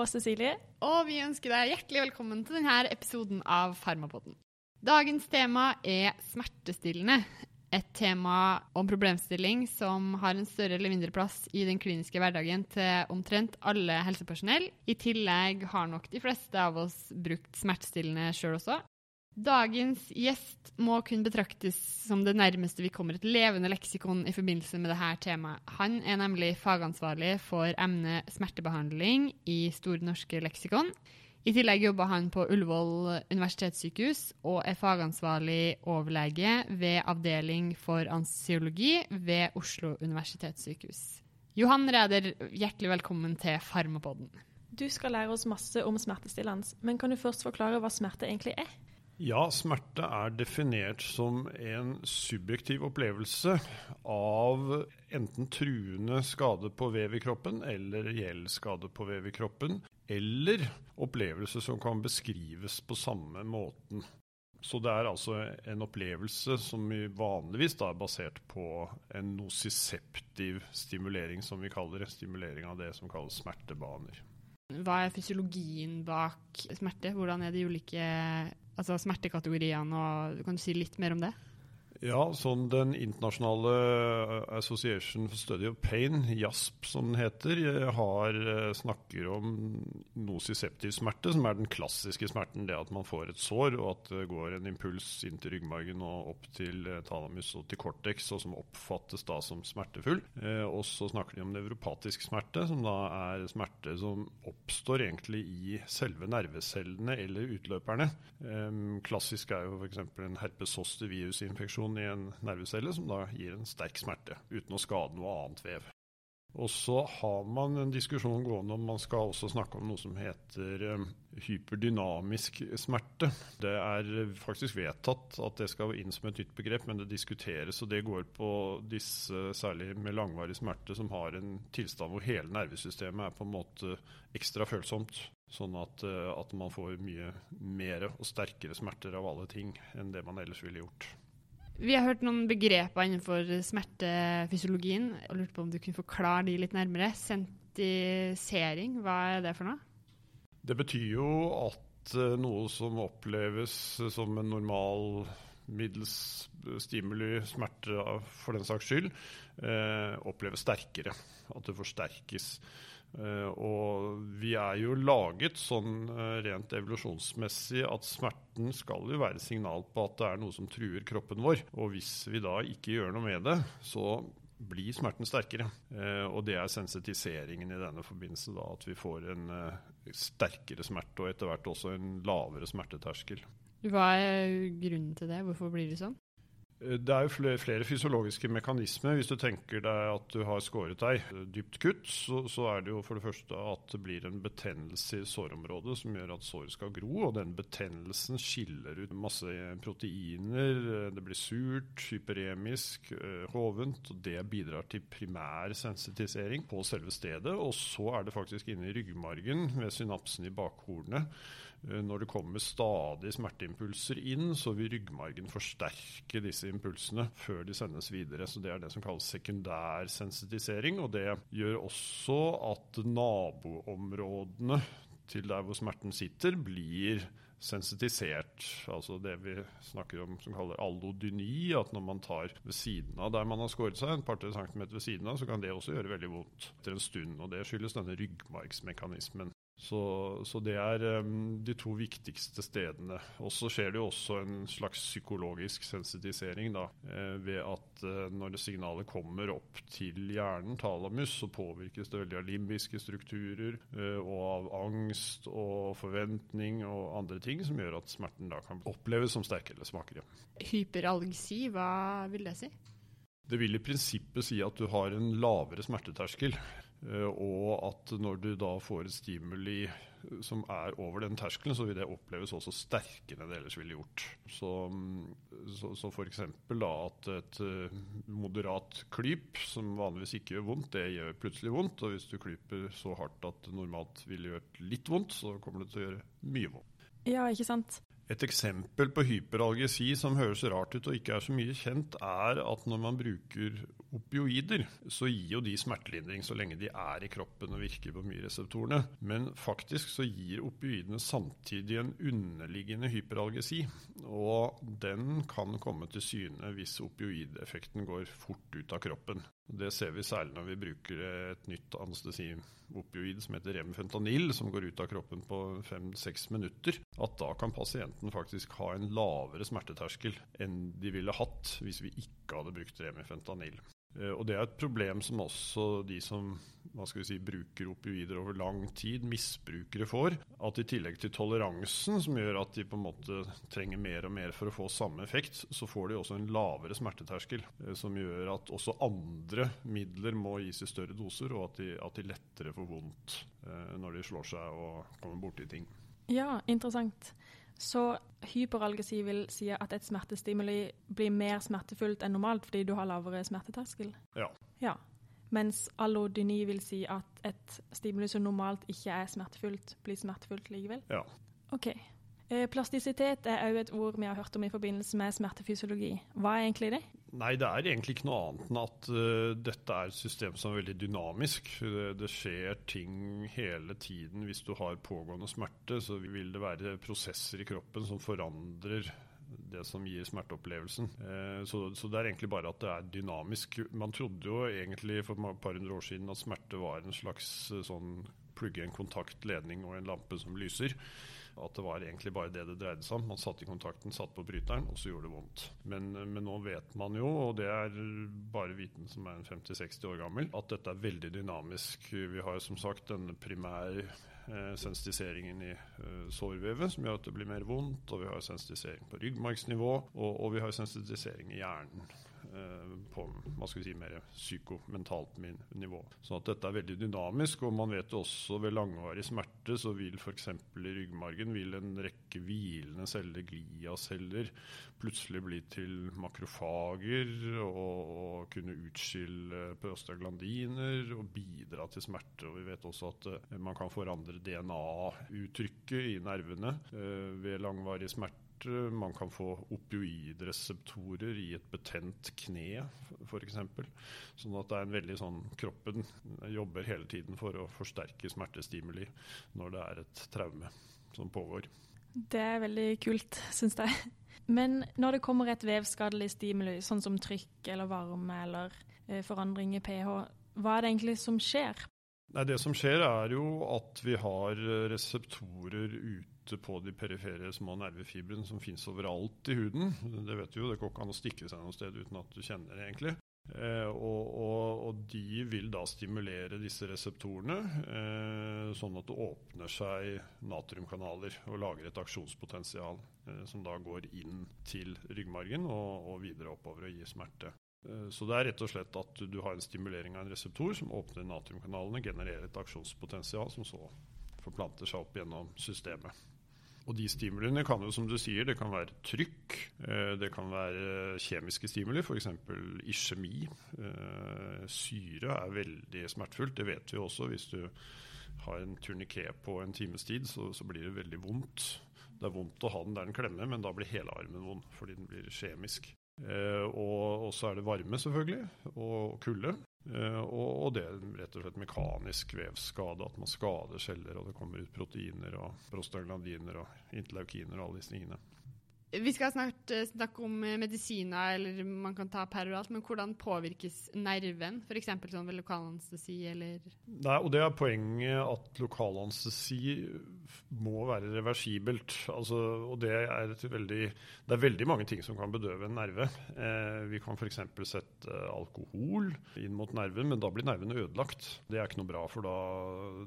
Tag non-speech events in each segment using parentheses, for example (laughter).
Og Cecilie. Og vi ønsker deg hjertelig velkommen til denne episoden av Farmapodden. Dagens tema er smertestillende. Et tema om problemstilling som har en større eller mindre plass i den kliniske hverdagen til omtrent alle helsepersonell. I tillegg har nok de fleste av oss brukt smertestillende sjøl også. Dagens gjest må kunne betraktes som det nærmeste vi kommer et levende leksikon i forbindelse med dette temaet. Han er nemlig fagansvarlig for emnet smertebehandling i Store norske leksikon. I tillegg jobber han på Ullevål universitetssykehus og er fagansvarlig overlege ved avdeling for ansiologi ved Oslo universitetssykehus. Johan Reder, hjertelig velkommen til Farmapodden. Du skal lære oss masse om smertestillende, men kan du først forklare hva smerte egentlig er? Ja, smerte er definert som en subjektiv opplevelse av enten truende skade på vev i kroppen eller reell skade på vev i kroppen, eller opplevelse som kan beskrives på samme måten. Så det er altså en opplevelse som vanligvis er basert på en nosiseptiv stimulering, som vi kaller det. Stimulering av det som kalles smertebaner. Hva er fysiologien bak smerte? Hvordan er de ulike altså smertekategoriene? og Kan du si litt mer om det? Ja, sånn Den internasjonale eh, Association for Study of Pain, JASP som den heter, eh, har, eh, snakker om nosiseptiv smerte, som er den klassiske smerten. Det at man får et sår, og at det går en impuls inn til ryggmargen og opp til talamus og til cortex, og som oppfattes da som smertefull. Og så snakker de om nevropatisk smerte, som da er smerte som oppstår egentlig i selve nervecellene eller utløperne. Eh, klassisk er jo f.eks. en herpes zoster i en nervecelle, som da gir en sterk smerte, uten å skade noe annet vev. Og så har man en diskusjon gående om man skal også snakke om noe som heter um, hyperdynamisk smerte. Det er faktisk vedtatt at det skal inn som et nytt begrep, men det diskuteres. Og det går på disse, særlig med langvarig smerte, som har en tilstand hvor hele nervesystemet er på en måte ekstra følsomt. Sånn at, uh, at man får mye mer og sterkere smerter av alle ting enn det man ellers ville gjort. Vi har hørt noen begreper innenfor smertefysiologien. og lurte på om du kunne forklare de litt nærmere. Sentisering, hva er det for noe? Det betyr jo at uh, noe som oppleves som en normal middels stimuli, smerte for den saks skyld, uh, oppleves sterkere. At det forsterkes. Uh, og vi er jo laget sånn uh, rent evolusjonsmessig at smerten skal jo være signal på at det er noe som truer kroppen vår. Og hvis vi da ikke gjør noe med det, så blir smerten sterkere. Uh, og det er sensitiseringen i denne forbindelse, da, at vi får en sterkere smerte og etter hvert også en lavere smerteterskel. Hva er grunnen til det? Hvorfor blir det sånn? Det er jo flere, flere, fysiologiske mekanismer. Hvis du tenker deg at du har skåret deg dypt kutt, så, så, er det jo for det første at det blir en betennelse i sårområdet som gjør at såret skal gro. Og den betennelsen skiller ut masse proteiner. Det blir surt, hyperemisk, eh, hovent. og Det bidrar til primær sensitisering på selve stedet. Og så er det faktisk inne i ryggmargen ved synapsen i bakhornet når det kommer stadig smerteimpulser inn, så vil ryggmargen forsterke disse impulsene før de sendes videre. Så Det er det som kalles sekundær sensitisering. Og det gjør også at naboområdene til der hvor smerten sitter, blir sensitisert. Altså det vi snakker om som kaller allodyni. At når man tar ved siden av der man har skåret seg, en par-tre centimeter ved siden av, så kan det også gjøre veldig vondt etter en stund. Og det skyldes denne ryggmargsmekanismen. Så, så, det er de to viktigste stedene. Og så skjer det jo også en slags psykologisk sensitisering da, eh, ved at eh, når signalet kommer opp til hjernen, talamus, så påvirkes det veldig av limbiske strukturer eh, og av angst og forventning og andre ting som gjør at smerten da kan oppleves som sterkere eller smakere. Hyperalgesi, hva vil det si? Det vil i prinsippet si at du har en lavere smerteterskel. Eh, og at når du da får et stimuli som er over den terskelen, så vil det oppleves også sterkere enn det ellers ville gjort. Så, så, så f.eks. at et eh, moderat klyp, som vanligvis ikke gjør vondt, det gjør plutselig vondt. Og hvis du klyper så hardt at det normalt ville gjort litt vondt, så kommer det til å gjøre mye vondt. Ja, ikke sant. Et eksempel på hyperalgesi som høres rart ut og ikke er så mye kjent, er at når man bruker opioider, så gir jo de smertelindring så lenge de er i kroppen og virker på myreseptorene. Men faktisk så gir opioidene samtidig en underliggende hyperalgesi. Og den kan komme til syne hvis opioideffekten går fort ut av kroppen. Det ser vi særlig når vi bruker et nytt anestesiopioid som heter remfentanil, som går ut av kroppen på fem-seks minutter. At da kan pasienten faktisk ha en lavere smerteterskel enn de ville hatt hvis vi ikke hadde brukt remfentanil. Eh, og Det er et problem som også de som hva skal vi si, bruker opioider over lang tid, misbrukere får. At i tillegg til toleransen, som gjør at de på en måte trenger mer og mer for å få samme effekt, så får de også en lavere smerteterskel. Eh, som gjør at også andre midler må gis i større doser, og at de, at de lettere får vondt eh, når de slår seg og kommer borti ting. Ja, interessant. Så hyperalgesi vil si at et smertestimuli blir mer smertefullt enn normalt fordi du har lavere smerteterskel? Ja. ja. Mens allodyni vil si at et stimuli som normalt ikke er smertefullt, blir smertefullt likevel? Ja. Ok. Eh, plastisitet er òg et ord vi har hørt om i forbindelse med smertefysiologi. Hva er egentlig det? Nei, det er egentlig ikke noe annet enn at uh, dette er et system som er veldig dynamisk. Det, det, skjer ting hele tiden. Hvis du har pågående smerte, så vil det være prosesser i kroppen som forandrer det som gir smerteopplevelsen. Uh, så, så, det er egentlig bare at det er dynamisk. Man trodde jo egentlig for et par hundre år siden at smerte var en slags sånn plugge en kontaktledning og en lampe som lyser. At det var egentlig bare det det dreide seg om. Man satte i kontakten, satte på bryteren, og så gjorde det vondt. Men, men, nå vet man jo, og det er bare viten som er 50-60 år gammel, at dette er veldig dynamisk. Vi har som sagt denne primære eh, sensitiseringen i eh, sårvevet, som gjør at det blir mer vondt. Og vi har sensitisering på ryggmargsnivå, og, og vi har sensitisering i hjernen. Eh, på hva skal vi si, mer psykomentalt nivå. Så at dette er veldig dynamisk. og Man vet også ved langvarig smerte så vil f.eks. i ryggmargen vil en rekke hvilende celler, gliaceller, plutselig bli til makrofager og, og kunne utskille prostaglandiner og bidra til smerte. Og Vi vet også at uh, man kan forandre DNA-uttrykket i nervene uh, ved langvarig smerte man kan få opioidreseptorer i et betent kne, f.eks. Sånn at det er en veldig sånn Kroppen jobber hele tiden for å forsterke smertestimuli når det er et traume som pågår. Det er veldig kult, syns jeg. Men når det kommer et vevskadelig stimuli, sånn som trykk eller varme eller eh, forandring i pH, hva er det egentlig som skjer? Nei, Det som skjer, er jo at vi har reseptorer ute ute på de perifere små nervefibrene som finnes overalt i huden. Det vet du jo, det går ikke an å stikke seg noe sted uten at du kjenner det egentlig. Eh, og, og, og, de vil da stimulere disse reseptorene, eh, sånn at det åpner seg natriumkanaler og lager et aksjonspotensial eh, som da går inn til ryggmargen og, og videre oppover og gir smerte. Eh, så det er rett og slett at du har en stimulering av en reseptor som åpner natriumkanalene, genererer et aksjonspotensial som så forplanter seg opp gjennom systemet. Og de stimuliene kan jo, som du sier, det kan være trykk, eh, det kan være kjemiske stimuli, f.eks. iskjemi. Eh, syre er veldig smertefullt, det vet vi også. Hvis du har en turniké på en times tid, så, så, blir det veldig vondt. Det er vondt å ha den der den klemmer, men da blir hele armen vond fordi den blir kjemisk. Eh, og så er det varme, selvfølgelig, og kulde. Uh, og, det rett og slett mekanisk vevskade, at man skader celler og det kommer ut proteiner og prostaglandiner og interleukiner og alle disse tingene. Vi skal snart uh, snakke om uh, medisiner, eller man kan ta peroralt, men hvordan påvirkes nerven? F.eks. sånn ved lokalanestesi, eller Nei, og det er poenget at lokalanestesi må være reversibelt. Altså, og det er, veldig, det er veldig mange ting som kan bedøve en nerve. Eh, vi kan f.eks. sette alkohol inn mot nerven, men da blir nerven ødelagt. Det er ikke noe bra, for da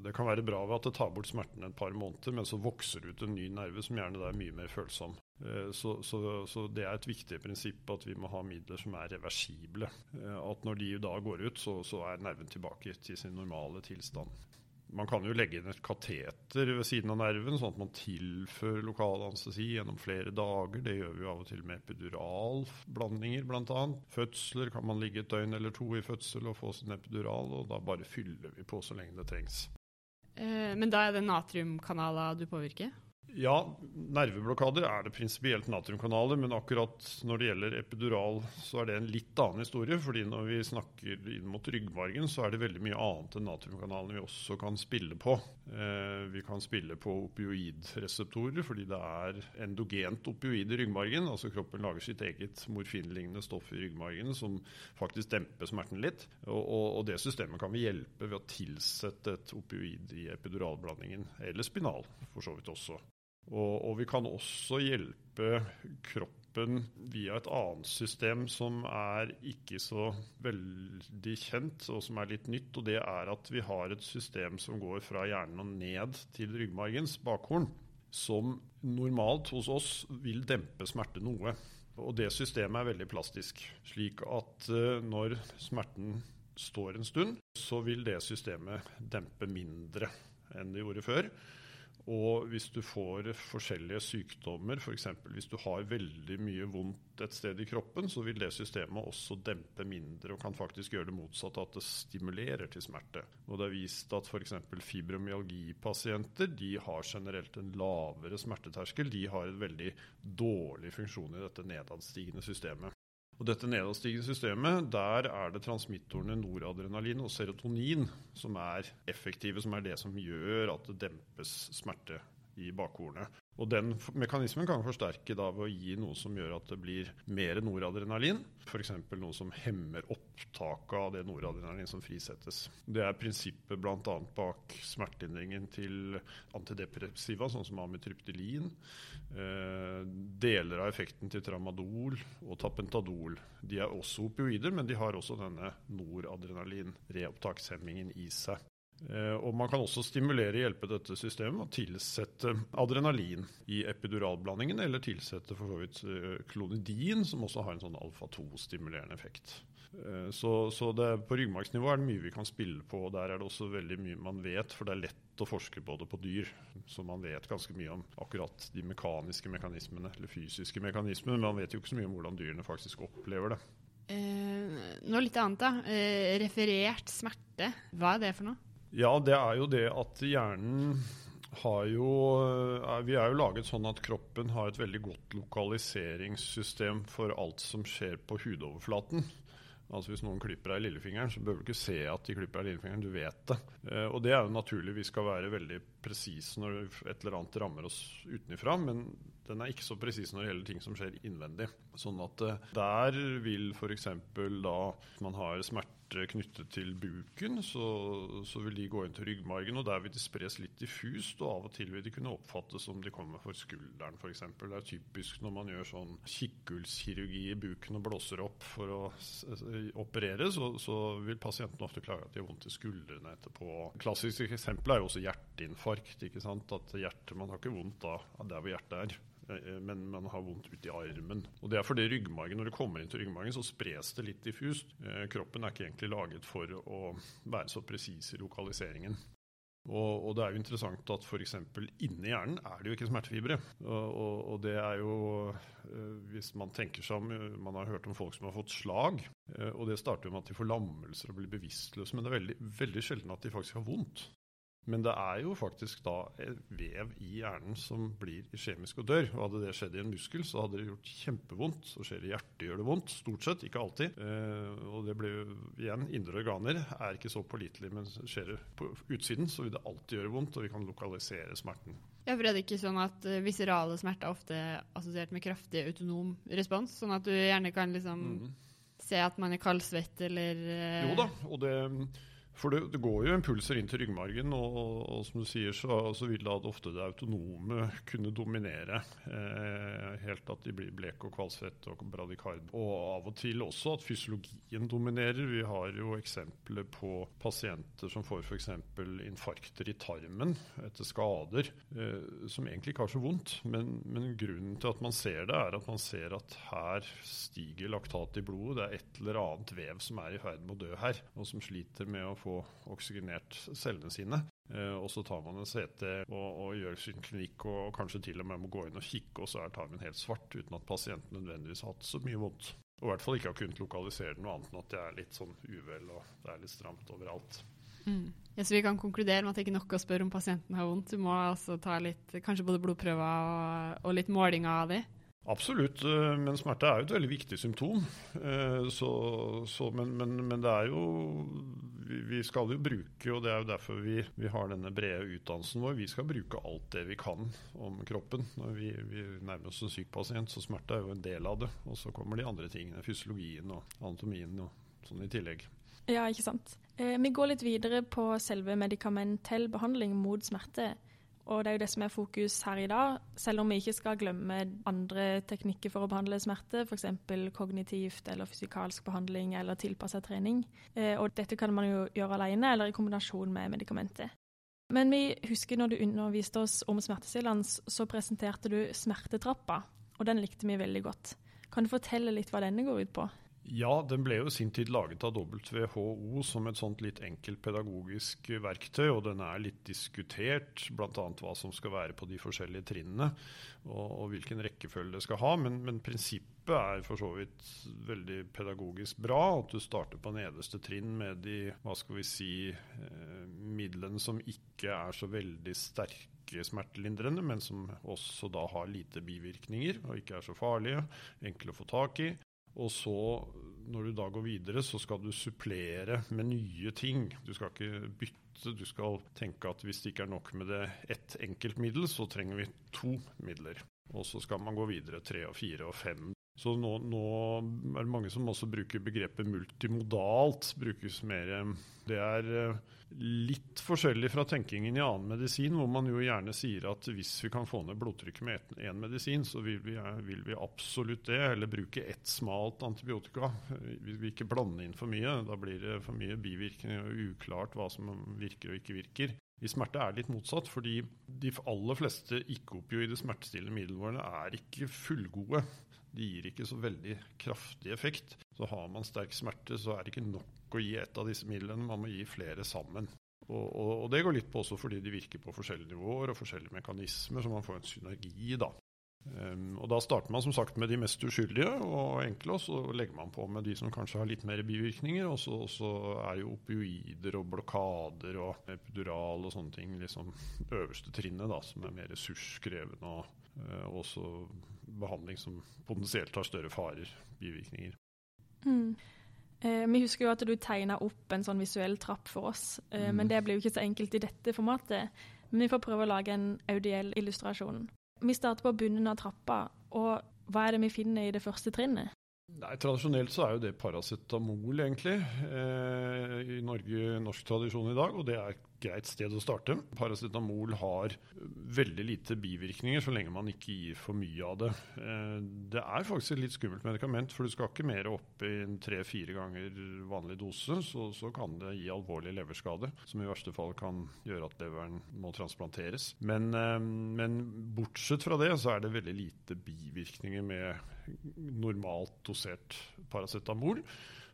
Det kan være bra ved at det tar bort smerten et par måneder, men så vokser det ut en ny nerve som gjerne er mye mer følsom. Eh, så, så, så, det er et viktig prinsipp at vi må ha midler som er reversible. Eh, at når de da går ut, så, så er nerven tilbake til sin normale tilstand. Man kan jo legge inn et kateter ved siden av nerven, sånn at man tilfører lokal anestesi gjennom flere dager. Det gjør vi av og til med epiduralblandinger, bl.a. Fødsler kan man ligge et døgn eller to i fødsel og få sin epidural, og da bare fyller vi på så lenge det trengs. Eh, men da er det natriumkanaler du påvirker? Ja, nerveblokader er det prinsipielt natriumkanaler, men akkurat når det gjelder epidural, så er det en litt annen historie. fordi når vi snakker inn mot ryggmargen, så er det veldig mye annet enn natriumkanalene vi også kan spille på. Eh, vi kan spille på opioidreseptorer fordi det er endogent opioid i ryggmargen. Altså kroppen lager sitt eget morfinlignende stoff i ryggmargen som faktisk demper smerten litt. Og, og, og det systemet kan vi hjelpe ved å tilsette et opioid i epiduralblandingen, eller spinal for så vidt også. Og, og, vi kan også hjelpe kroppen via et annet system som er ikke så veldig kjent, og som er litt nytt. Og det er at vi har et system som går fra hjernen og ned til ryggmargens bakhorn. Som normalt hos oss vil dempe smerte noe. Og det systemet er veldig plastisk. Slik at uh, når smerten står en stund, så vil det systemet dempe mindre enn det gjorde før. Og hvis du får forskjellige sykdommer, f.eks. For hvis du har veldig mye vondt et sted i kroppen, så vil det systemet også dempe mindre og kan faktisk gjøre det motsatte, at det stimulerer til smerte. Og det er vist at f.eks. fibromyalgipasienter de har generelt en lavere smerteterskel. De har en veldig dårlig funksjon i dette nedadstigende systemet. Og dette nedadstigende systemet, der er det transmittorene noradrenalin og serotonin som er effektive, som er det som gjør at det dempes smerte i bakhornet. Og den mekanismen kan forsterke da ved å gi noe som gjør at det blir mer noradrenalin. F.eks. noe som hemmer opptaket av det noradrenalin som frisettes. Det er prinsippet bl.a. bak smertelindringen til antidepressiva, sånn som amitriptylin. Eh, deler av effekten til tramadol og tapentadol. De er også opioider, men de har også denne noradrenalin-reopptakshemmingen i seg. Eh, og Man kan også stimulere hjelpe dette systemet og tilsette adrenalin i epiduralblandingen, eller tilsette for så vidt eh, klonidin, som også har en sånn alfa-2-stimulerende effekt. Eh, så, så det, på ryggmargsnivå er det mye vi kan spille på. og Der er det også veldig mye man vet, for det er lett å forske på det på dyr. Så man vet ganske mye om akkurat de mekaniske mekanismene, eller fysiske mekanismene. Men man vet jo ikke så mye om hvordan dyrene faktisk opplever det. Eh, noe litt annet, da. Eh, referert smerte. Hva er det for noe? Ja, det er jo det at hjernen har jo eh, Vi er jo laget sånn at kroppen har et veldig godt lokaliseringssystem for alt som skjer på hudoverflaten. Altså Hvis noen klipper deg i lillefingeren, så bør du ikke se at de klipper deg i lillefingeren, du vet det. Eh, og det er jo naturlig, vi skal være veldig presise når et eller annet rammer oss utenfra, men den er ikke så presis når det gjelder ting som skjer innvendig. Sånn at eh, der vil f.eks. da man har smerte knyttet til buken, så, så, vil de gå inn til ryggmargen, og der vil de spres litt diffust, og av og til vil de kunne oppfattes som de kommer for skulderen f.eks. Det er typisk når man gjør sånn kikkhullskirurgi i buken og blåser opp for å operere, så, så vil pasienten ofte klage at de har vondt i skuldrene etterpå. Klassisk eksempel er jo også hjerteinfarkt. ikke sant? At hjertet, Man har ikke vondt da der hvor hjertet er. Eh, men man har vondt uti armen. Og det er fordi ryggmargen, Når du kommer inn til ryggmargen, så spres det litt diffust. Eh, kroppen er ikke egentlig laget for å være så presis i lokaliseringen. Og, og, det er jo interessant at f.eks. inni hjernen er det jo ikke smertefibre. Og, og, og, det er jo eh, Hvis man tenker seg om Man har hørt om folk som har fått slag. Og det starter jo med at de får lammelser og blir bevisstløse. Men det er veldig, veldig sjelden at de faktisk har vondt. Men det er jo faktisk da vev i hjernen som blir iskjemisk og dør. Og hadde det skjedd i en muskel, så hadde det gjort kjempevondt. Så skjer det i hjertet, gjør det vondt. Stort sett, ikke alltid. Eh, og det blir jo igjen indre organer er ikke så pålitelig, men skjer det på utsiden, så vil det alltid gjøre vondt, og vi kan lokalisere smerten. Ja, for er det ikke sånn at uh, viserale smerter er ofte assosiert med kraftig autonom respons? Sånn at du gjerne kan liksom mm. se at man er kaldsvett eller uh... Jo da, og det for det, det, går jo impulser inn til ryggmargen, og, og som du sier, så, så, vil da ofte det autonome kunne dominere. Eh, helt at de blir blek og kvalsvette og bradikard. Og av og til også at fysiologien dominerer. Vi har jo eksempler på pasienter som får f.eks. infarkter i tarmen etter skader, eh, som egentlig ikke har så vondt. Men, men, grunnen til at man ser det, er at man ser at her stiger laktat i blodet. Det er et eller annet vev som er i ferd med å dø her, og som sliter med å få oksygenert cellene sine. Eh, og så tar man en CT og, og, gjør sin klinikk og, kanskje til og med må gå inn og kikke, og så er tarmen helt svart uten at pasienten nødvendigvis har hatt så mye vondt. Og i hvert fall ikke har kunnet lokalisere noe annet enn at det er litt sånn uvel og det er litt stramt overalt. Mm. Ja, så vi kan konkludere med at det ikke er nok å spørre om pasienten har vondt. Du må altså ta litt, kanskje både blodprøver og, og litt målinger av de. Absolutt, eh, men smerte er jo et veldig viktig symptom. Eh, så, så, men, men, men, det er jo Vi skal jo bruke, og det er jo derfor vi, vi, har denne brede utdannelsen vår, vi skal bruke alt det vi kan om kroppen. Når vi, vi nærmer oss en syk pasient, så smerte er jo en del av det. Og så kommer de andre tingene, fysiologien og anatomien og sånn i tillegg. Ja, ikke sant. Eh, vi går litt videre på selve medikamentell behandling mot smerte. Og det er jo det som er fokus her i dag, selv om vi ikke skal glemme andre teknikker for å behandle smerte, f.eks. kognitivt eller fysikalsk behandling eller tilpassa trening. Eh, og dette kan man jo gjøre alene eller i kombinasjon med medikamentet. Men vi husker når du underviste oss om smertestillende, så presenterte du smertetrappa, og den likte vi veldig godt. Kan du fortelle litt hva denne går ut på? Ja, den ble jo i sin tid laget av WHO som et sånt litt enkelt pedagogisk verktøy, og den er litt diskutert, bl.a. hva som skal være på de forskjellige trinnene, og, og hvilken rekkefølge det skal ha. Men, men, prinsippet er for så vidt veldig pedagogisk bra. At du starter på nederste trinn med de hva skal vi si, eh, midlene som ikke er så veldig sterke smertelindrende, men som også da har lite bivirkninger og ikke er så farlige, enkle å få tak i. Og så, når du da går videre, så skal du supplere med nye ting. Du skal ikke bytte. Du skal tenke at hvis det ikke er nok med det ett enkelt middel, så trenger vi to midler. Og så skal man gå videre tre og fire og fem. Så nå, nå er det mange som også bruker begrepet multimodalt. brukes mer Det er eh, litt forskjellig fra tenkingen i annen medisin, hvor man jo gjerne sier at hvis vi kan få ned blodtrykket med én medisin, så vil vi, vil vi, absolutt det. Eller bruke ett smalt antibiotika. Vi vil ikke blande inn for mye. Da blir det for mye bivirkninger og uklart hva som virker og ikke virker. I smerte er det litt motsatt, fordi de aller fleste ikke-opioide smertestillende middelene er ikke fullgode. De gir ikke så veldig kraftig effekt. Så har man sterk smerte, så er det ikke nok å gi ett av disse midlene, man må gi flere sammen. Og, og, og, det går litt på også fordi de virker på forskjellige nivåer og forskjellige mekanismer, så man får en synergi, da. Um, og Da starter man som sagt med de mest uskyldige og enkle, og så legger man på med de som kanskje har litt mer bivirkninger. Og så, så er jo opioider og blokader og epidural og sånne ting liksom øverste trinnet, da, som er mer ressurskrevende. Og uh, også behandling som potensielt har større farer, bivirkninger. Mm. Eh, vi husker jo at du tegna opp en sånn visuell trapp for oss, eh, mm. men det blir jo ikke så enkelt i dette formatet. Men vi får prøve å lage en audiell illustrasjon. Vi starter på bunnen av trappa, og hva er det vi finner i det første trinnet? Nei, Tradisjonelt så er jo det paracetamol, egentlig, eh, Norge, norsk tradisjon i dag. Og det er et greit sted å starte. Paracetamol har veldig lite bivirkninger så lenge man ikke gir for mye av det. Eh, det er faktisk et litt skummelt medikament, for du skal ikke mer opp i tre-fire ganger vanlig dose. Så, så, kan det gi alvorlig leverskade, som i verste fall kan gjøre at leveren må transplanteres. Men, eh, men bortsett fra det så er det veldig lite bivirkninger med normalt dosert paracetamol.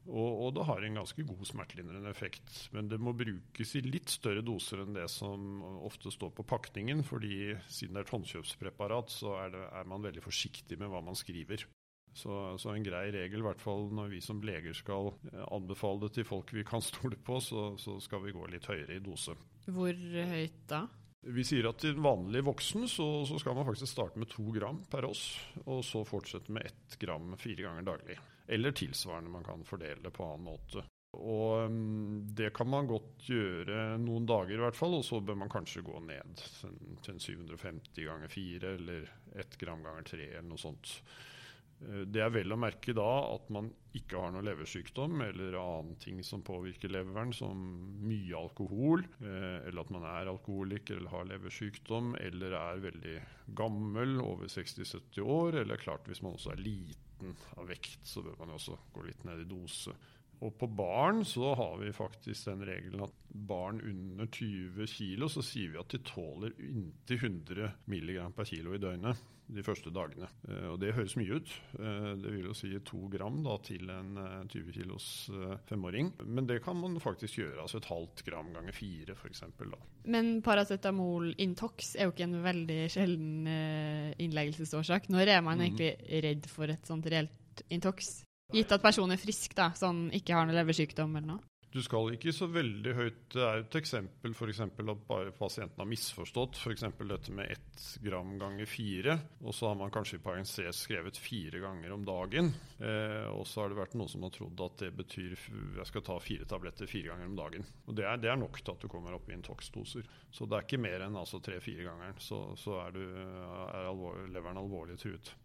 Og, og, det har en ganske god smertelindrende effekt. Men det må brukes i litt større doser enn det som ofte står på pakningen. fordi siden det er et håndkjøpspreparat, så er, det, er, man veldig forsiktig med hva man skriver. Så, så, en grei regel, i hvert fall når vi som leger skal eh, anbefale det til folk vi kan stole på, så, så skal vi gå litt høyere i dose. Hvor høyt da? Vi sier at til vanlig voksen så, så, skal man faktisk starte med to gram per oss, og så fortsette med ett gram fire ganger daglig. Eller tilsvarende, man kan fordele på annen måte. Og um, det kan man godt gjøre noen dager i hvert fall, og så bør man kanskje gå ned til 750 ganger 4 eller 1 gram ganger 3 eller noe sånt. Eh, det er vel å merke da at man ikke har noe leversykdom eller annen ting som påvirker leveren, som mye alkohol, eh, eller at man er alkoholiker eller har leversykdom, eller er veldig gammel, over 60-70 år, eller klart hvis man også er liten av vekt, så bør man også gå litt ned i dose. Og på barn så har vi faktisk den regelen at barn under 20 kg, så sier vi at de tåler inntil 100 mg per kilo i døgnet de første dagene. Eh, og det høres mye ut. Eh, det vil jo si to gram da, til en 20 eh, kilos femåring. Men det kan man faktisk gjøre. Altså et halvt gram ganger fire, f.eks. Men paracetamol Intox er jo ikke en veldig sjelden innleggelsesårsak. Når er man mm. egentlig redd for et sånt reelt Intox? Gitt at personen er frisk, da, sånn ikke har noen leversykdom eller noe? Du skal ikke så veldig høyt. Det er et eksempel for eksempel at bare pasienten har misforstått f.eks. dette med ett gram ganger fire. Og så har man kanskje i parentes skrevet fire ganger om dagen. Eh, og så har det vært noen som har trodd at det betyr jeg skal ta fire tabletter fire ganger om dagen. Og det er, det er nok til at du kommer opp i intox-doser. Så det er ikke mer enn altså tre-fire ganger. Så, så, er, du, er alvor, leveren alvorlig truet.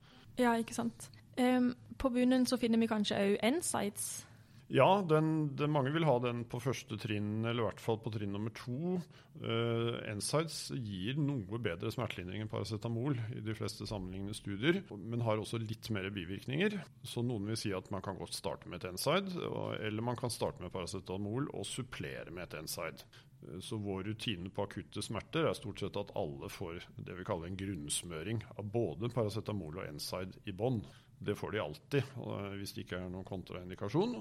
Ja, ikke sant. Um, på bunnen så finner vi kanskje òg NSIDES. Ja, den, den, mange vil ha den på første trinn, eller i hvert fall på trinn nummer to. Uh, NSIDES gir noe bedre smertelindring enn paracetamol i de fleste sammenlignende studier, men har også litt mer bivirkninger. Så noen vil si at man kan godt starte med et NSIDE, eller man kan starte med paracetamol og supplere med et NSIDE. Eh, så vår rutine på akutte smerter er stort sett at alle får det vi kaller en grunnsmøring av både paracetamol og NSIDE i bånn. Det får de alltid hvis det ikke er noen kontraindikasjon.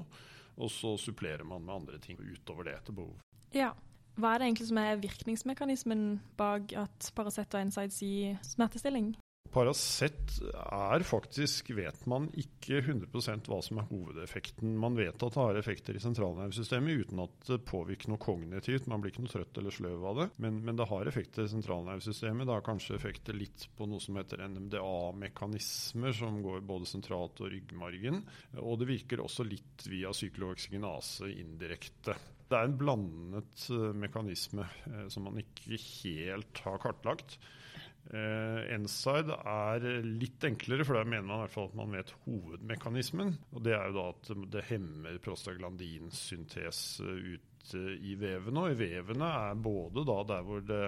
Og så supplerer man med andre ting utover det etter behov. Ja. Hva er det egentlig som er virkningsmekanismen bak at Paracet og NSIDES gir smertestilling? Paracet er faktisk, vet man ikke 100% hva som er hovedeffekten. Man vet at det har effekter i sentralnervesystemet uten at det påvirker noe kognitivt. Man blir ikke noe trøtt eller sløv av det, men, men det har effekter i sentralnervesystemet. Det har kanskje effekter litt på noe som heter NMDA-mekanismer, som går både sentralt og ryggmargen. Og det virker også litt via syklohoksygenase indirekte. Det er en blandet eh, mekanisme eh, som man ikke helt har kartlagt. Enside er litt enklere, for der mener man i hvert fall at man vet hovedmekanismen. Og det er jo da at det hemmer prostaglandinsyntese ut i vevene. Og i vevene er både der hvor det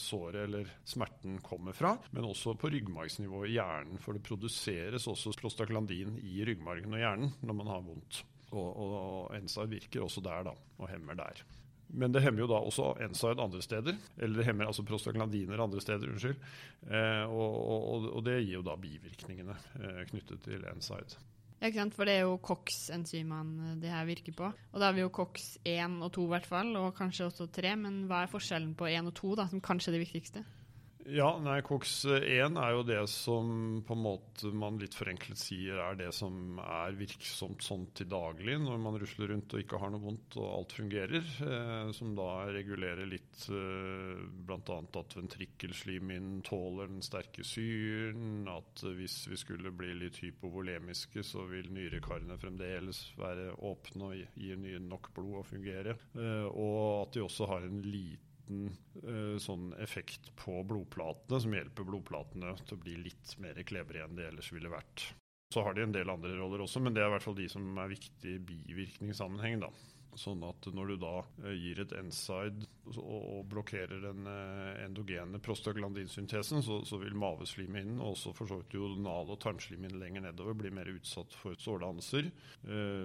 såret eller smerten kommer fra, men også på ryggmargsnivå i hjernen. For det produseres også prostaglandin i ryggmargen og hjernen når man har vondt. Og, og, og virker også der, da, og hemmer der. Men det hemmer jo da også enside andre steder. Eller det hemmer altså prostaglandiner andre steder, unnskyld. Eh, og, og, og, det gir jo da bivirkningene eh, knyttet til enside. Ja, ikke sant? For det er jo COX-enzymene det her virker på. Og da har vi jo COX1 og 2 i hvert fall, og kanskje også 3. Men hva er forskjellen på 1 og 2, da, som kanskje er det viktigste? Ja, nei, COX-1 er jo det som på en måte man litt forenklet sier er det som er virksomt sånn til daglig når man rusler rundt og ikke har noe vondt og alt fungerer. Eh, som da regulerer litt eh, bl.a. at ventrikkelslimhinnen tåler den sterke syren. At hvis vi skulle bli litt hypovolemiske, så vil nyrekarene fremdeles være åpne og gi nok blod og fungere. Eh, og at de også har en liten liten uh, sånn effekt på blodplatene som hjelper blodplatene til å bli litt mer klebrige enn det ellers ville vært. Så har de en del andre roller også, men det er i hvert fall de som er viktige i bivirkningssammenheng. da. Sånn at når du da uh, gir et NSIDE og, blokkerer den uh, endogene prostaglandinsyntesen, så, så vil maveslimhinnen og også for så vidt duodenal- og tarmslimhinnen lenger nedover bli mer utsatt for sårdanser.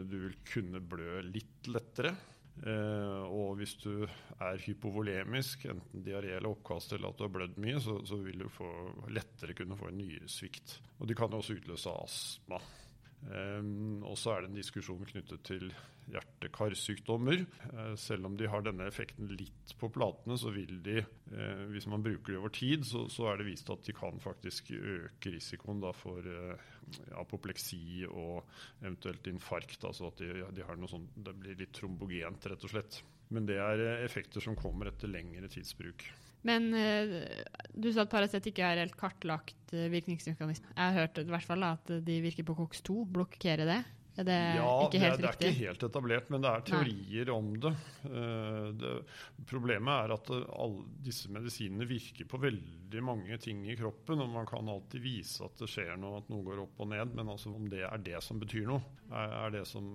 du vil kunne blø litt lettere. Uh, og hvis du er hypovolemisk, enten diaré eller oppkast eller at du har blødd mye, så, så, vil du få, lettere kunne få en nyresvikt. Og de kan også utløse astma. Um, og så er det en diskusjon knyttet til hjerte-karsykdommer. Uh, selv om de har denne effekten litt på platene, så vil de, uh, hvis man bruker det over tid, så, er det vist at de kan faktisk øke risikoen for uh, apopleksi og eventuelt infarkt. Altså at de, har noe sånt, det blir litt trombogent, rett og slett. Men det er effekter som kommer etter lengre tidsbruk. Men du sa at Paracet ikke er helt kartlagt virkningsmekanisme. Jeg har hørt i hvert fall at de virker på COX2. Blokkerer det? Er det ja, ikke helt det, er, det er ikke helt etablert, men det er teorier Nei. om det. Uh, det. Problemet er at alle disse medisinene virker på veldig mange ting i kroppen. og Man kan alltid vise at det skjer noe, at noe går opp og ned. Men altså om det er det som betyr noe, er, er det som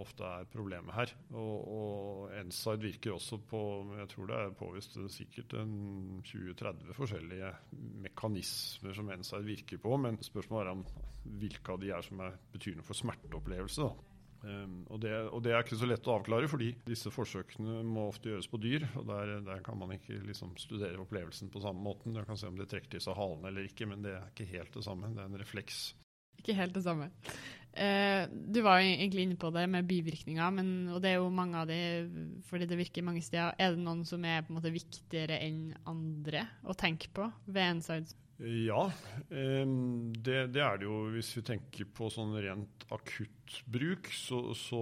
ofte er problemet her. Og, og NSIDE virker også på Jeg tror det er påvist sikkert 20-30 forskjellige mekanismer som NSIDE virker på. Men spørsmålet er om hvilke av de er som er, betyr noe for smerteopplevelse. Um, og, det, og, det, er ikke så lett å avklare, fordi disse forsøkene må ofte gjøres på dyr. og Der, der kan man ikke liksom studere opplevelsen på samme måten. Du kan se om det trekker til seg halen eller ikke, men det er ikke helt det samme. Det er en refleks. Ikke helt det samme. Eh, du var jo egentlig inne på det med bivirkninger, men, og det er jo mange av de fordi det virker mange steder. Er det noen som er på en måte viktigere enn andre å tenke på ved NSIDES? Ja, det, det, er det jo. Hvis vi tenker på sånn rent akuttbruk, så, så,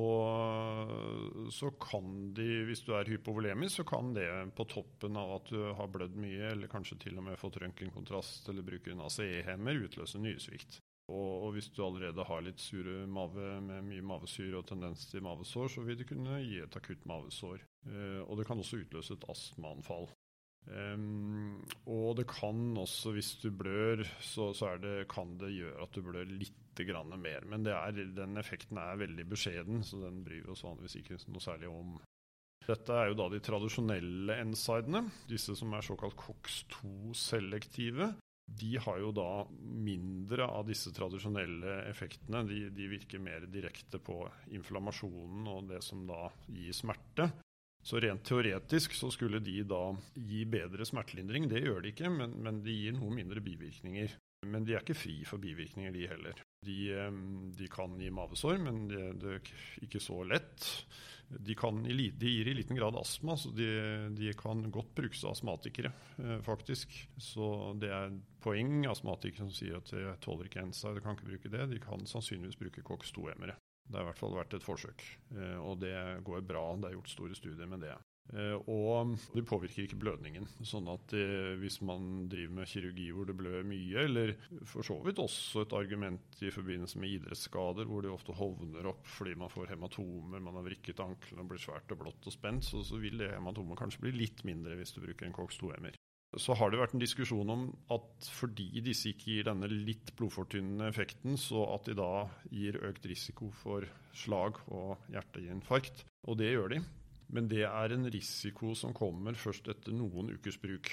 så, kan de, hvis du er hypovolemisk, så kan det på toppen av at du har blødd mye, eller kanskje til og med fått røntgenkontrast eller bruker en ACE-hemmer, utløse nyresvikt. Og, og, hvis du allerede har litt sure mave med mye mavesyre og tendens til mavesår, så vil det kunne gi et akutt mavesår. Eh, og det kan også utløse et astmaanfall. Um, og det kan også, hvis du blør, så, så det, kan det gjøre at du blør litt mer. Men er, den effekten er veldig beskjeden, så den bryr vi oss vanligvis ikke noe særlig om. Dette er jo da de tradisjonelle NSIDene, disse som er såkalt COX-2-selektive. De har jo da mindre av disse tradisjonelle effektene. De, de virker mer direkte på inflammasjonen og det som da gir smerte. Så rent teoretisk så skulle de da gi bedre smertelindring. Det gjør de ikke, men, men de gir noe mindre bivirkninger. Men de er ikke fri for bivirkninger, de heller. De, de kan gi mavesår, men det, de, er ikke så lett. De, kan, de, gir i liten grad astma, så de, de kan godt brukes av astmatikere, eh, faktisk. Så det er poeng. Astmatikere som sier at de tåler ikke ensa, de kan ikke bruke det. De kan sannsynligvis bruke COX-2-emmere. Det har i hvert fall vært et forsøk, eh, og det går bra. Det er gjort store studier med det. Eh, og det påvirker ikke blødningen. sånn at hvis man driver med kirurgi hvor det blør mye, eller for så vidt også et argument i forbindelse med idrettsskader hvor det ofte hovner opp fordi man får hematomer, man har vrikket ankelen og blir svært og blått og spent, så, så vil det hematomet kanskje bli litt mindre hvis du bruker en COX-2-MR så har det vært en diskusjon om at fordi disse ikke gir denne litt blodfortynnende effekten, så at de da gir økt risiko for slag og hjerteinfarkt. Og det gjør de. Men det er en risiko som kommer først etter noen ukers bruk.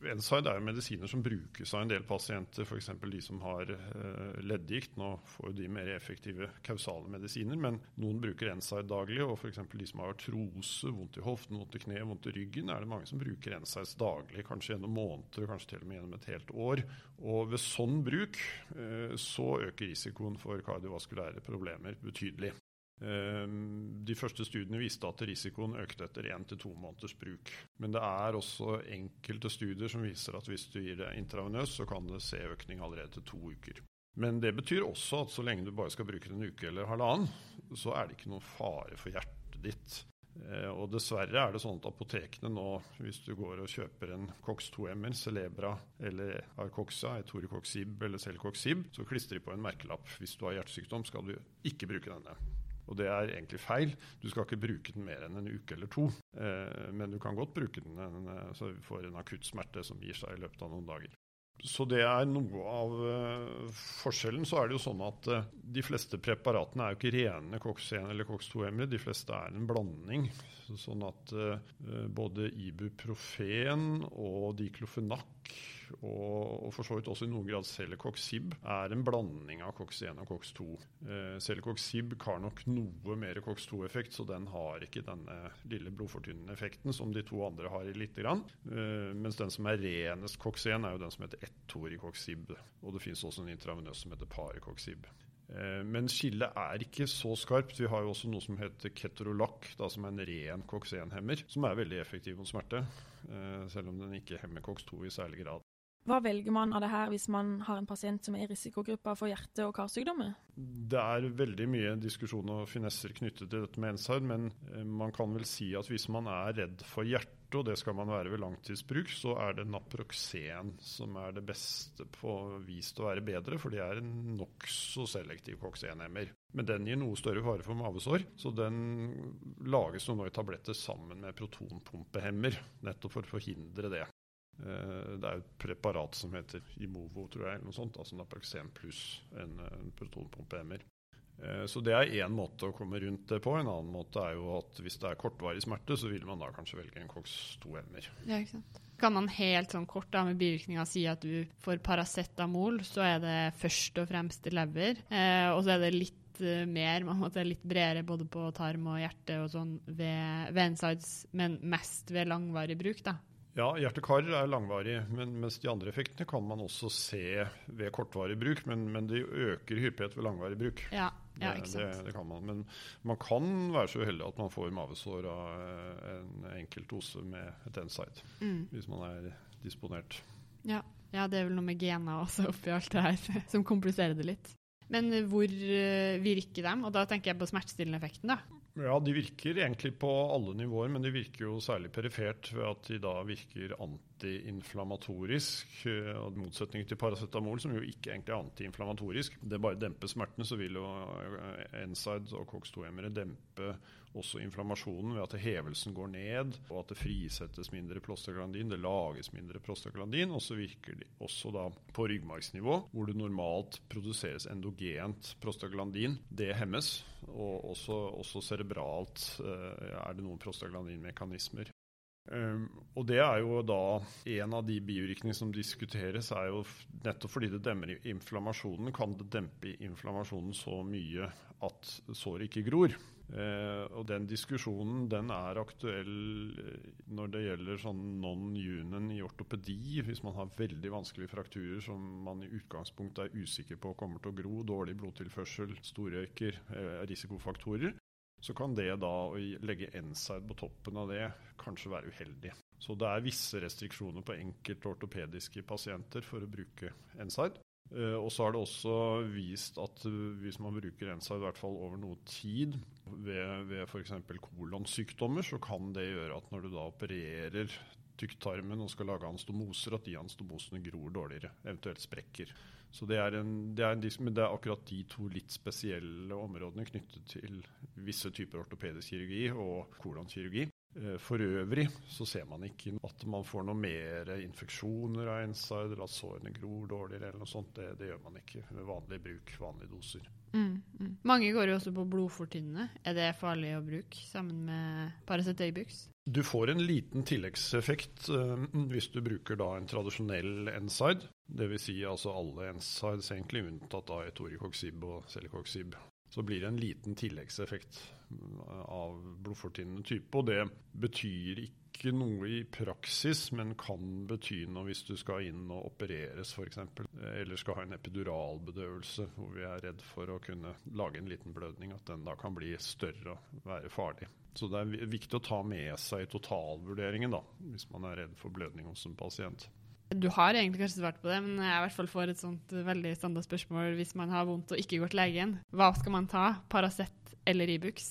NSAID er jo medisiner som brukes av en del pasienter, f.eks. de som har uh, leddgikt. Nå får jo de mer effektive kausale medisiner, men noen bruker NSAID daglig. Og f.eks. de som har artrose, vondt i hoften, vondt i kneet, vondt i ryggen, er det mange som bruker NSAID daglig, kanskje gjennom måneder, kanskje til og med gjennom et helt år. Og ved sånn bruk uh, så øker risikoen for kardiovaskulære problemer betydelig. Ehm, de første studiene viste at risikoen økte etter én til to måneders bruk. Men det er også enkelte studier som viser at hvis du gir det intravenøst, så kan det se økning allerede til to uker. Men det betyr også at så lenge du bare skal bruke det en uke eller halvannen, så er det ikke noen fare for hjertet ditt. Eh, og dessverre er det sånn at apotekene nå, hvis du går og kjøper en COX-2-MR, Celebra eller Arcoxa, Etoricoxib eller Celcoxib, så klistrer de på en merkelapp. Hvis du har hjertesykdom, skal du ikke bruke denne. Og det er egentlig feil. Du skal ikke bruke den mer enn en uke eller to. Eh, men du kan godt bruke den en, eh, får en akutt smerte som gir seg i løpet av noen dager. Så det er noe av uh, forskjellen. Så er det jo sånn at de fleste preparatene er jo ikke rene COX-1 eller COX-2-hemmere. De fleste er en blanding. Sånn at både ibuprofen og diklofenak og, og for så vidt også i noen grad Celecoxib er en blanding av COX-1 og COX-2. Eh, Celecoxib har nok noe mer COX-2-effekt, så den har ikke denne lille blodfortynnende effekten som de to andre har i lite grann. Eh, mens den som er renest COX-1, er jo den som heter ettoricoxib. Og det finnes også en intravenøs som heter parecoxib. Eh, men skillet er ikke så skarpt. Vi har jo også noe som heter ketorolac, som er en ren COX-1-hemmer, som er veldig effektiv mot smerte. Eh, selv om den ikke hemmer COX-2 i særlig grad. Hva velger man av det her hvis man har en pasient som er i risikogruppa for hjerte- og karsykdommer? Det er veldig mye diskusjon og finesser knyttet til dette med NSAID, men eh, man kan vel si at hvis man er redd for hjerte, og det skal man være ved langtidsbruk, så er det Naproxen som er det beste på vist å være bedre, for det er en nokså selektiv COX-1-hemmer. Men den gir noe større fare for mavesår, så den lages nå i tabletter sammen med protonpumpehemmer, nettopp for å forhindre det. Eh, det er et preparat som heter Imovo, tror jeg, eller noe sånt, altså Naproxen pluss en, en protonpumpe-MR. så det er én måte å komme rundt det på. En annen måte er jo at hvis det er kortvarig smerte, så vil man da kanskje velge en Cox 2-MR. Ja, ikke sant. Kan man helt sånn kort da med bivirkninga si at du får Paracetamol, så er det først og fremst lever, eh, og så er det litt eh, mer, man måtte litt bredere både på tarm og hjerte og sånn ved, ved insides, men mest ved langvarig bruk, da. Ja, hjerte-kar er langvarig, men mens de andre effektene kan man også se ved kortvarig bruk. Men, men de øker hyppighet ved langvarig bruk. Ja, ja, ikke sant. Det, det, kan man. Men man kan være så uheldig at man får mavesår av en enkelt dose med et NSIDE. Mm. Hvis man er disponert. Ja. Ja, det er vel noe med gena også oppi alt det her (laughs) som kompliserer det litt. Men hvor uh, virker de? Og da tenker jeg på smertestillende effekten, da. Ja, de virker egentlig på alle nivåer, men de virker jo særlig perifert ved at de da virker antiinflamatorisk. I motsetning til paracetamol, som jo ikke egentlig er antiinflamatorisk. Det bare demper smertene, så vil jo NSIDE og COX-2-hemmere dempe også inflammasjonen ved at hevelsen går ned, og at det frisettes mindre prostaglandin, det lages mindre prostaglandin. Og så virker de også da på ryggmargsnivå, hvor det normalt produseres endogent prostaglandin. Det hemmes. Og også, også cerebralt eh, er det noen prostaglandinmekanismer. Um, og det er jo da En av de bivirkningene som diskuteres, er jo nettopp fordi det demmer inflammasjonen, kan det dempe inflammasjonen så mye at såret ikke gror. Uh, og den diskusjonen den er aktuell eh, når det gjelder sånn non-union i ortopedi. Hvis man har veldig vanskelige frakturer som man i utgangspunktet er usikker på kommer til å gro, dårlig blodtilførsel, storrøyker, eh, risikofaktorer så kan det da å legge NSAID på toppen av det kanskje være uheldig. Så det er visse restriksjoner på enkelte ortopediske pasienter for å bruke NSAID. Uh, og så har det også vist at uh, hvis man bruker ensa i hvert fall over noe tid ved, ved f.eks. kolonsykdommer, så kan det gjøre at når du da opererer tykktarmen og skal lage anstomoser, at de anstomosene gror dårligere, eventuelt sprekker. Så det er, en, det, er en, det er akkurat de to litt spesielle områdene knyttet til visse typer ortopedisk kirurgi og kolonkirurgi. Eh, for øvrig så ser man ikke at man får noe mer infeksjoner av NSAID, eller at sårene gror dårligere eller noe sånt. Det, det, gjør man ikke med vanlig bruk, vanlige doser. Mm, mm. Mange går jo også på blodfortynnende. Er det farlig å bruke sammen med Paracet Øybux? Du får en liten tilleggseffekt uh, hvis du bruker da en tradisjonell NSIDE. Dvs. Si altså alle NSAIDs egentlig unntatt av etorikoxib og celecoxib. Så blir det en liten tilleggseffekt av blodfortynnende type. Og det betyr ikke noe i praksis, men kan bety noe hvis du skal inn og opereres f.eks. Eller skal ha en epiduralbedøvelse hvor vi er redd for å kunne lage en liten blødning. At den da kan bli større og være farlig. Så det er viktig å ta med seg i totalvurderingen da, hvis man er redd for blødning hos en pasient. Du har egentlig kanskje svart på det, men jeg i hvert fall får et sånt veldig standard spørsmål hvis man har vondt og ikke går til legen. Hva skal man ta? Paracet eller Ibux?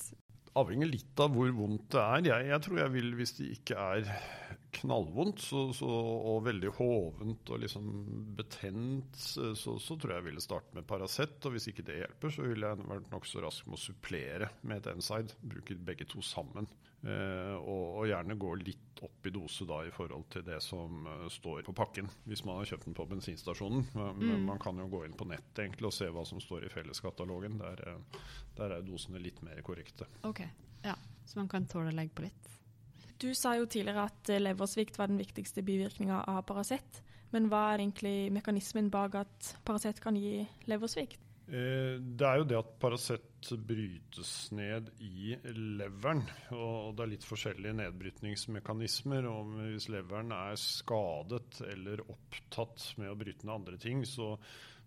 avhenger litt av hvor vondt det er. Jeg, jeg, tror jeg vil, hvis det ikke er knallvondt så, så, og veldig hovent og liksom betent, så, så, tror jeg jeg ville starte med Paracet. Og hvis ikke det hjelper, så ville jeg vært nokså rask med å supplere med et Enside. Bruke begge to sammen. Eh, og, og, gjerne gå litt opp i dose da i forhold til det som uh, står på pakken, hvis man har kjøpt den på bensinstasjonen. Men mm. man kan jo gå inn på nettet egentlig og se hva som står i felleskatalogen. Der, uh, der er dosene litt mer korrekte. Ok, ja. Så man kan tåle å legge på litt? Du sa jo tidligere at eh, leversvikt var den viktigste bivirkninga av Paracet. Men hva er egentlig mekanismen bak at Paracet kan gi leversvikt? Eh, det er jo det at Paracet brytes ned i leveren. Og det er litt forskjellige nedbrytningsmekanismer. og Hvis leveren er skadet eller opptatt med å bryte ned andre ting, så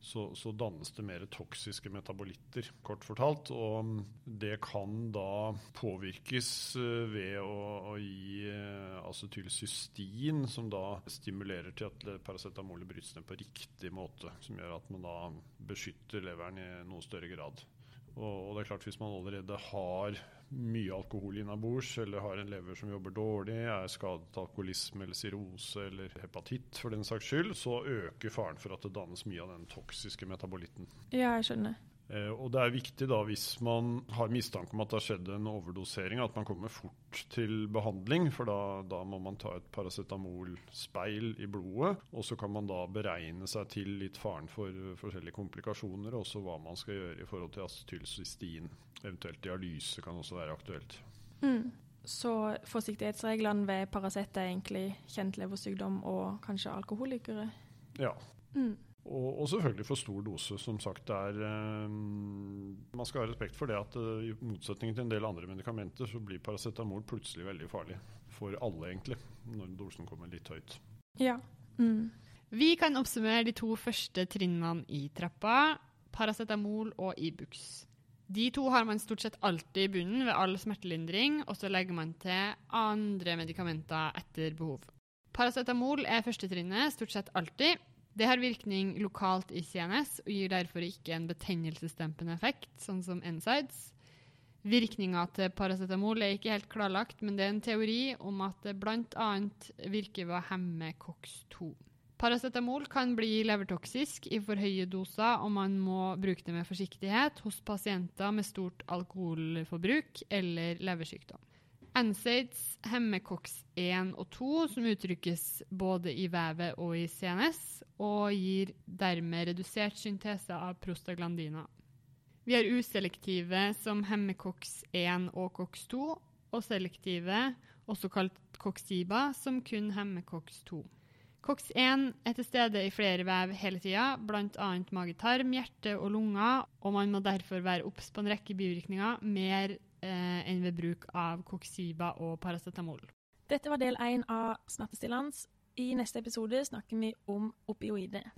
så, så, dannes det mer toksiske metabolitter, kort fortalt. Og det kan da påvirkes eh, ved å, å gi eh, acetylcystin, som da stimulerer til at paracetamolet brytes ned på riktig måte. Som gjør at man da beskytter leveren i noe større grad. Og, og det er klart Hvis man allerede har mye alkohol innabords, eller har en lever som jobber dårlig, er skadet alkoholisme eller cirrose eller hepatitt for den saks skyld, så øker faren for at det dannes mye av den toksiske metabolitten. Ja, jeg skjønner. Eh, og det er viktig da, hvis man har mistanke om at det har skjedd en overdosering, at man kommer fort til behandling. For da, da må man ta et paracetamolspeil i blodet. Og så kan man da beregne seg til litt faren for forskjellige komplikasjoner, og også hva man skal gjøre i forhold til acetylcystin. Eventuelt dialyse kan også være aktuelt. Mm. Så forsiktighetsreglene ved Paracet er egentlig kjent leversykdom og kanskje alkoholikere? Ja. Mm. Og, og, selvfølgelig for stor dose. Som sagt, er, eh, Man skal ha respekt for det at eh, i motsetning til en del andre medikamenter, så blir paracetamol plutselig veldig farlig. For alle, egentlig, når dosen kommer litt høyt. Ja. Mm. Vi kan oppsummere de to første trinnene i trappa. Paracetamol og Ibux. De to har man stort sett alltid i bunnen ved all smertelindring, og så legger man til andre medikamenter etter behov. Paracetamol er førstetrinnet stort sett alltid. Det har virkning lokalt i CNS og gir derfor ikke en betennelsesdempende effekt, sånn som NSIDES. Virkninga til paracetamol er ikke helt klarlagt, men det er en teori om at det bl.a. virker ved å hemme COX-2. Paracetamol kan bli levertoksisk i for høye doser, og man må bruke det med forsiktighet hos pasienter med stort alkoholforbruk eller leversykdom. NSAIDs hemmer COX1 og 2, som uttrykkes både i vevet og i CNS, og gir dermed redusert syntese av prostaglandina. Vi har uselektive som hemmer COX1 og COX2, og selektive, også kalt COXIBA, som kun hemmer COX2. COX1 er til stede i flere vev hele tida, bl.a. mage-tarm, hjerte og lunger, og man må derfor være obs på en rekke bivirkninger, mer eh, enn ved bruk av koksiba og paracetamol. Dette var del én av Smertestillende. I neste episode snakker vi om opioider.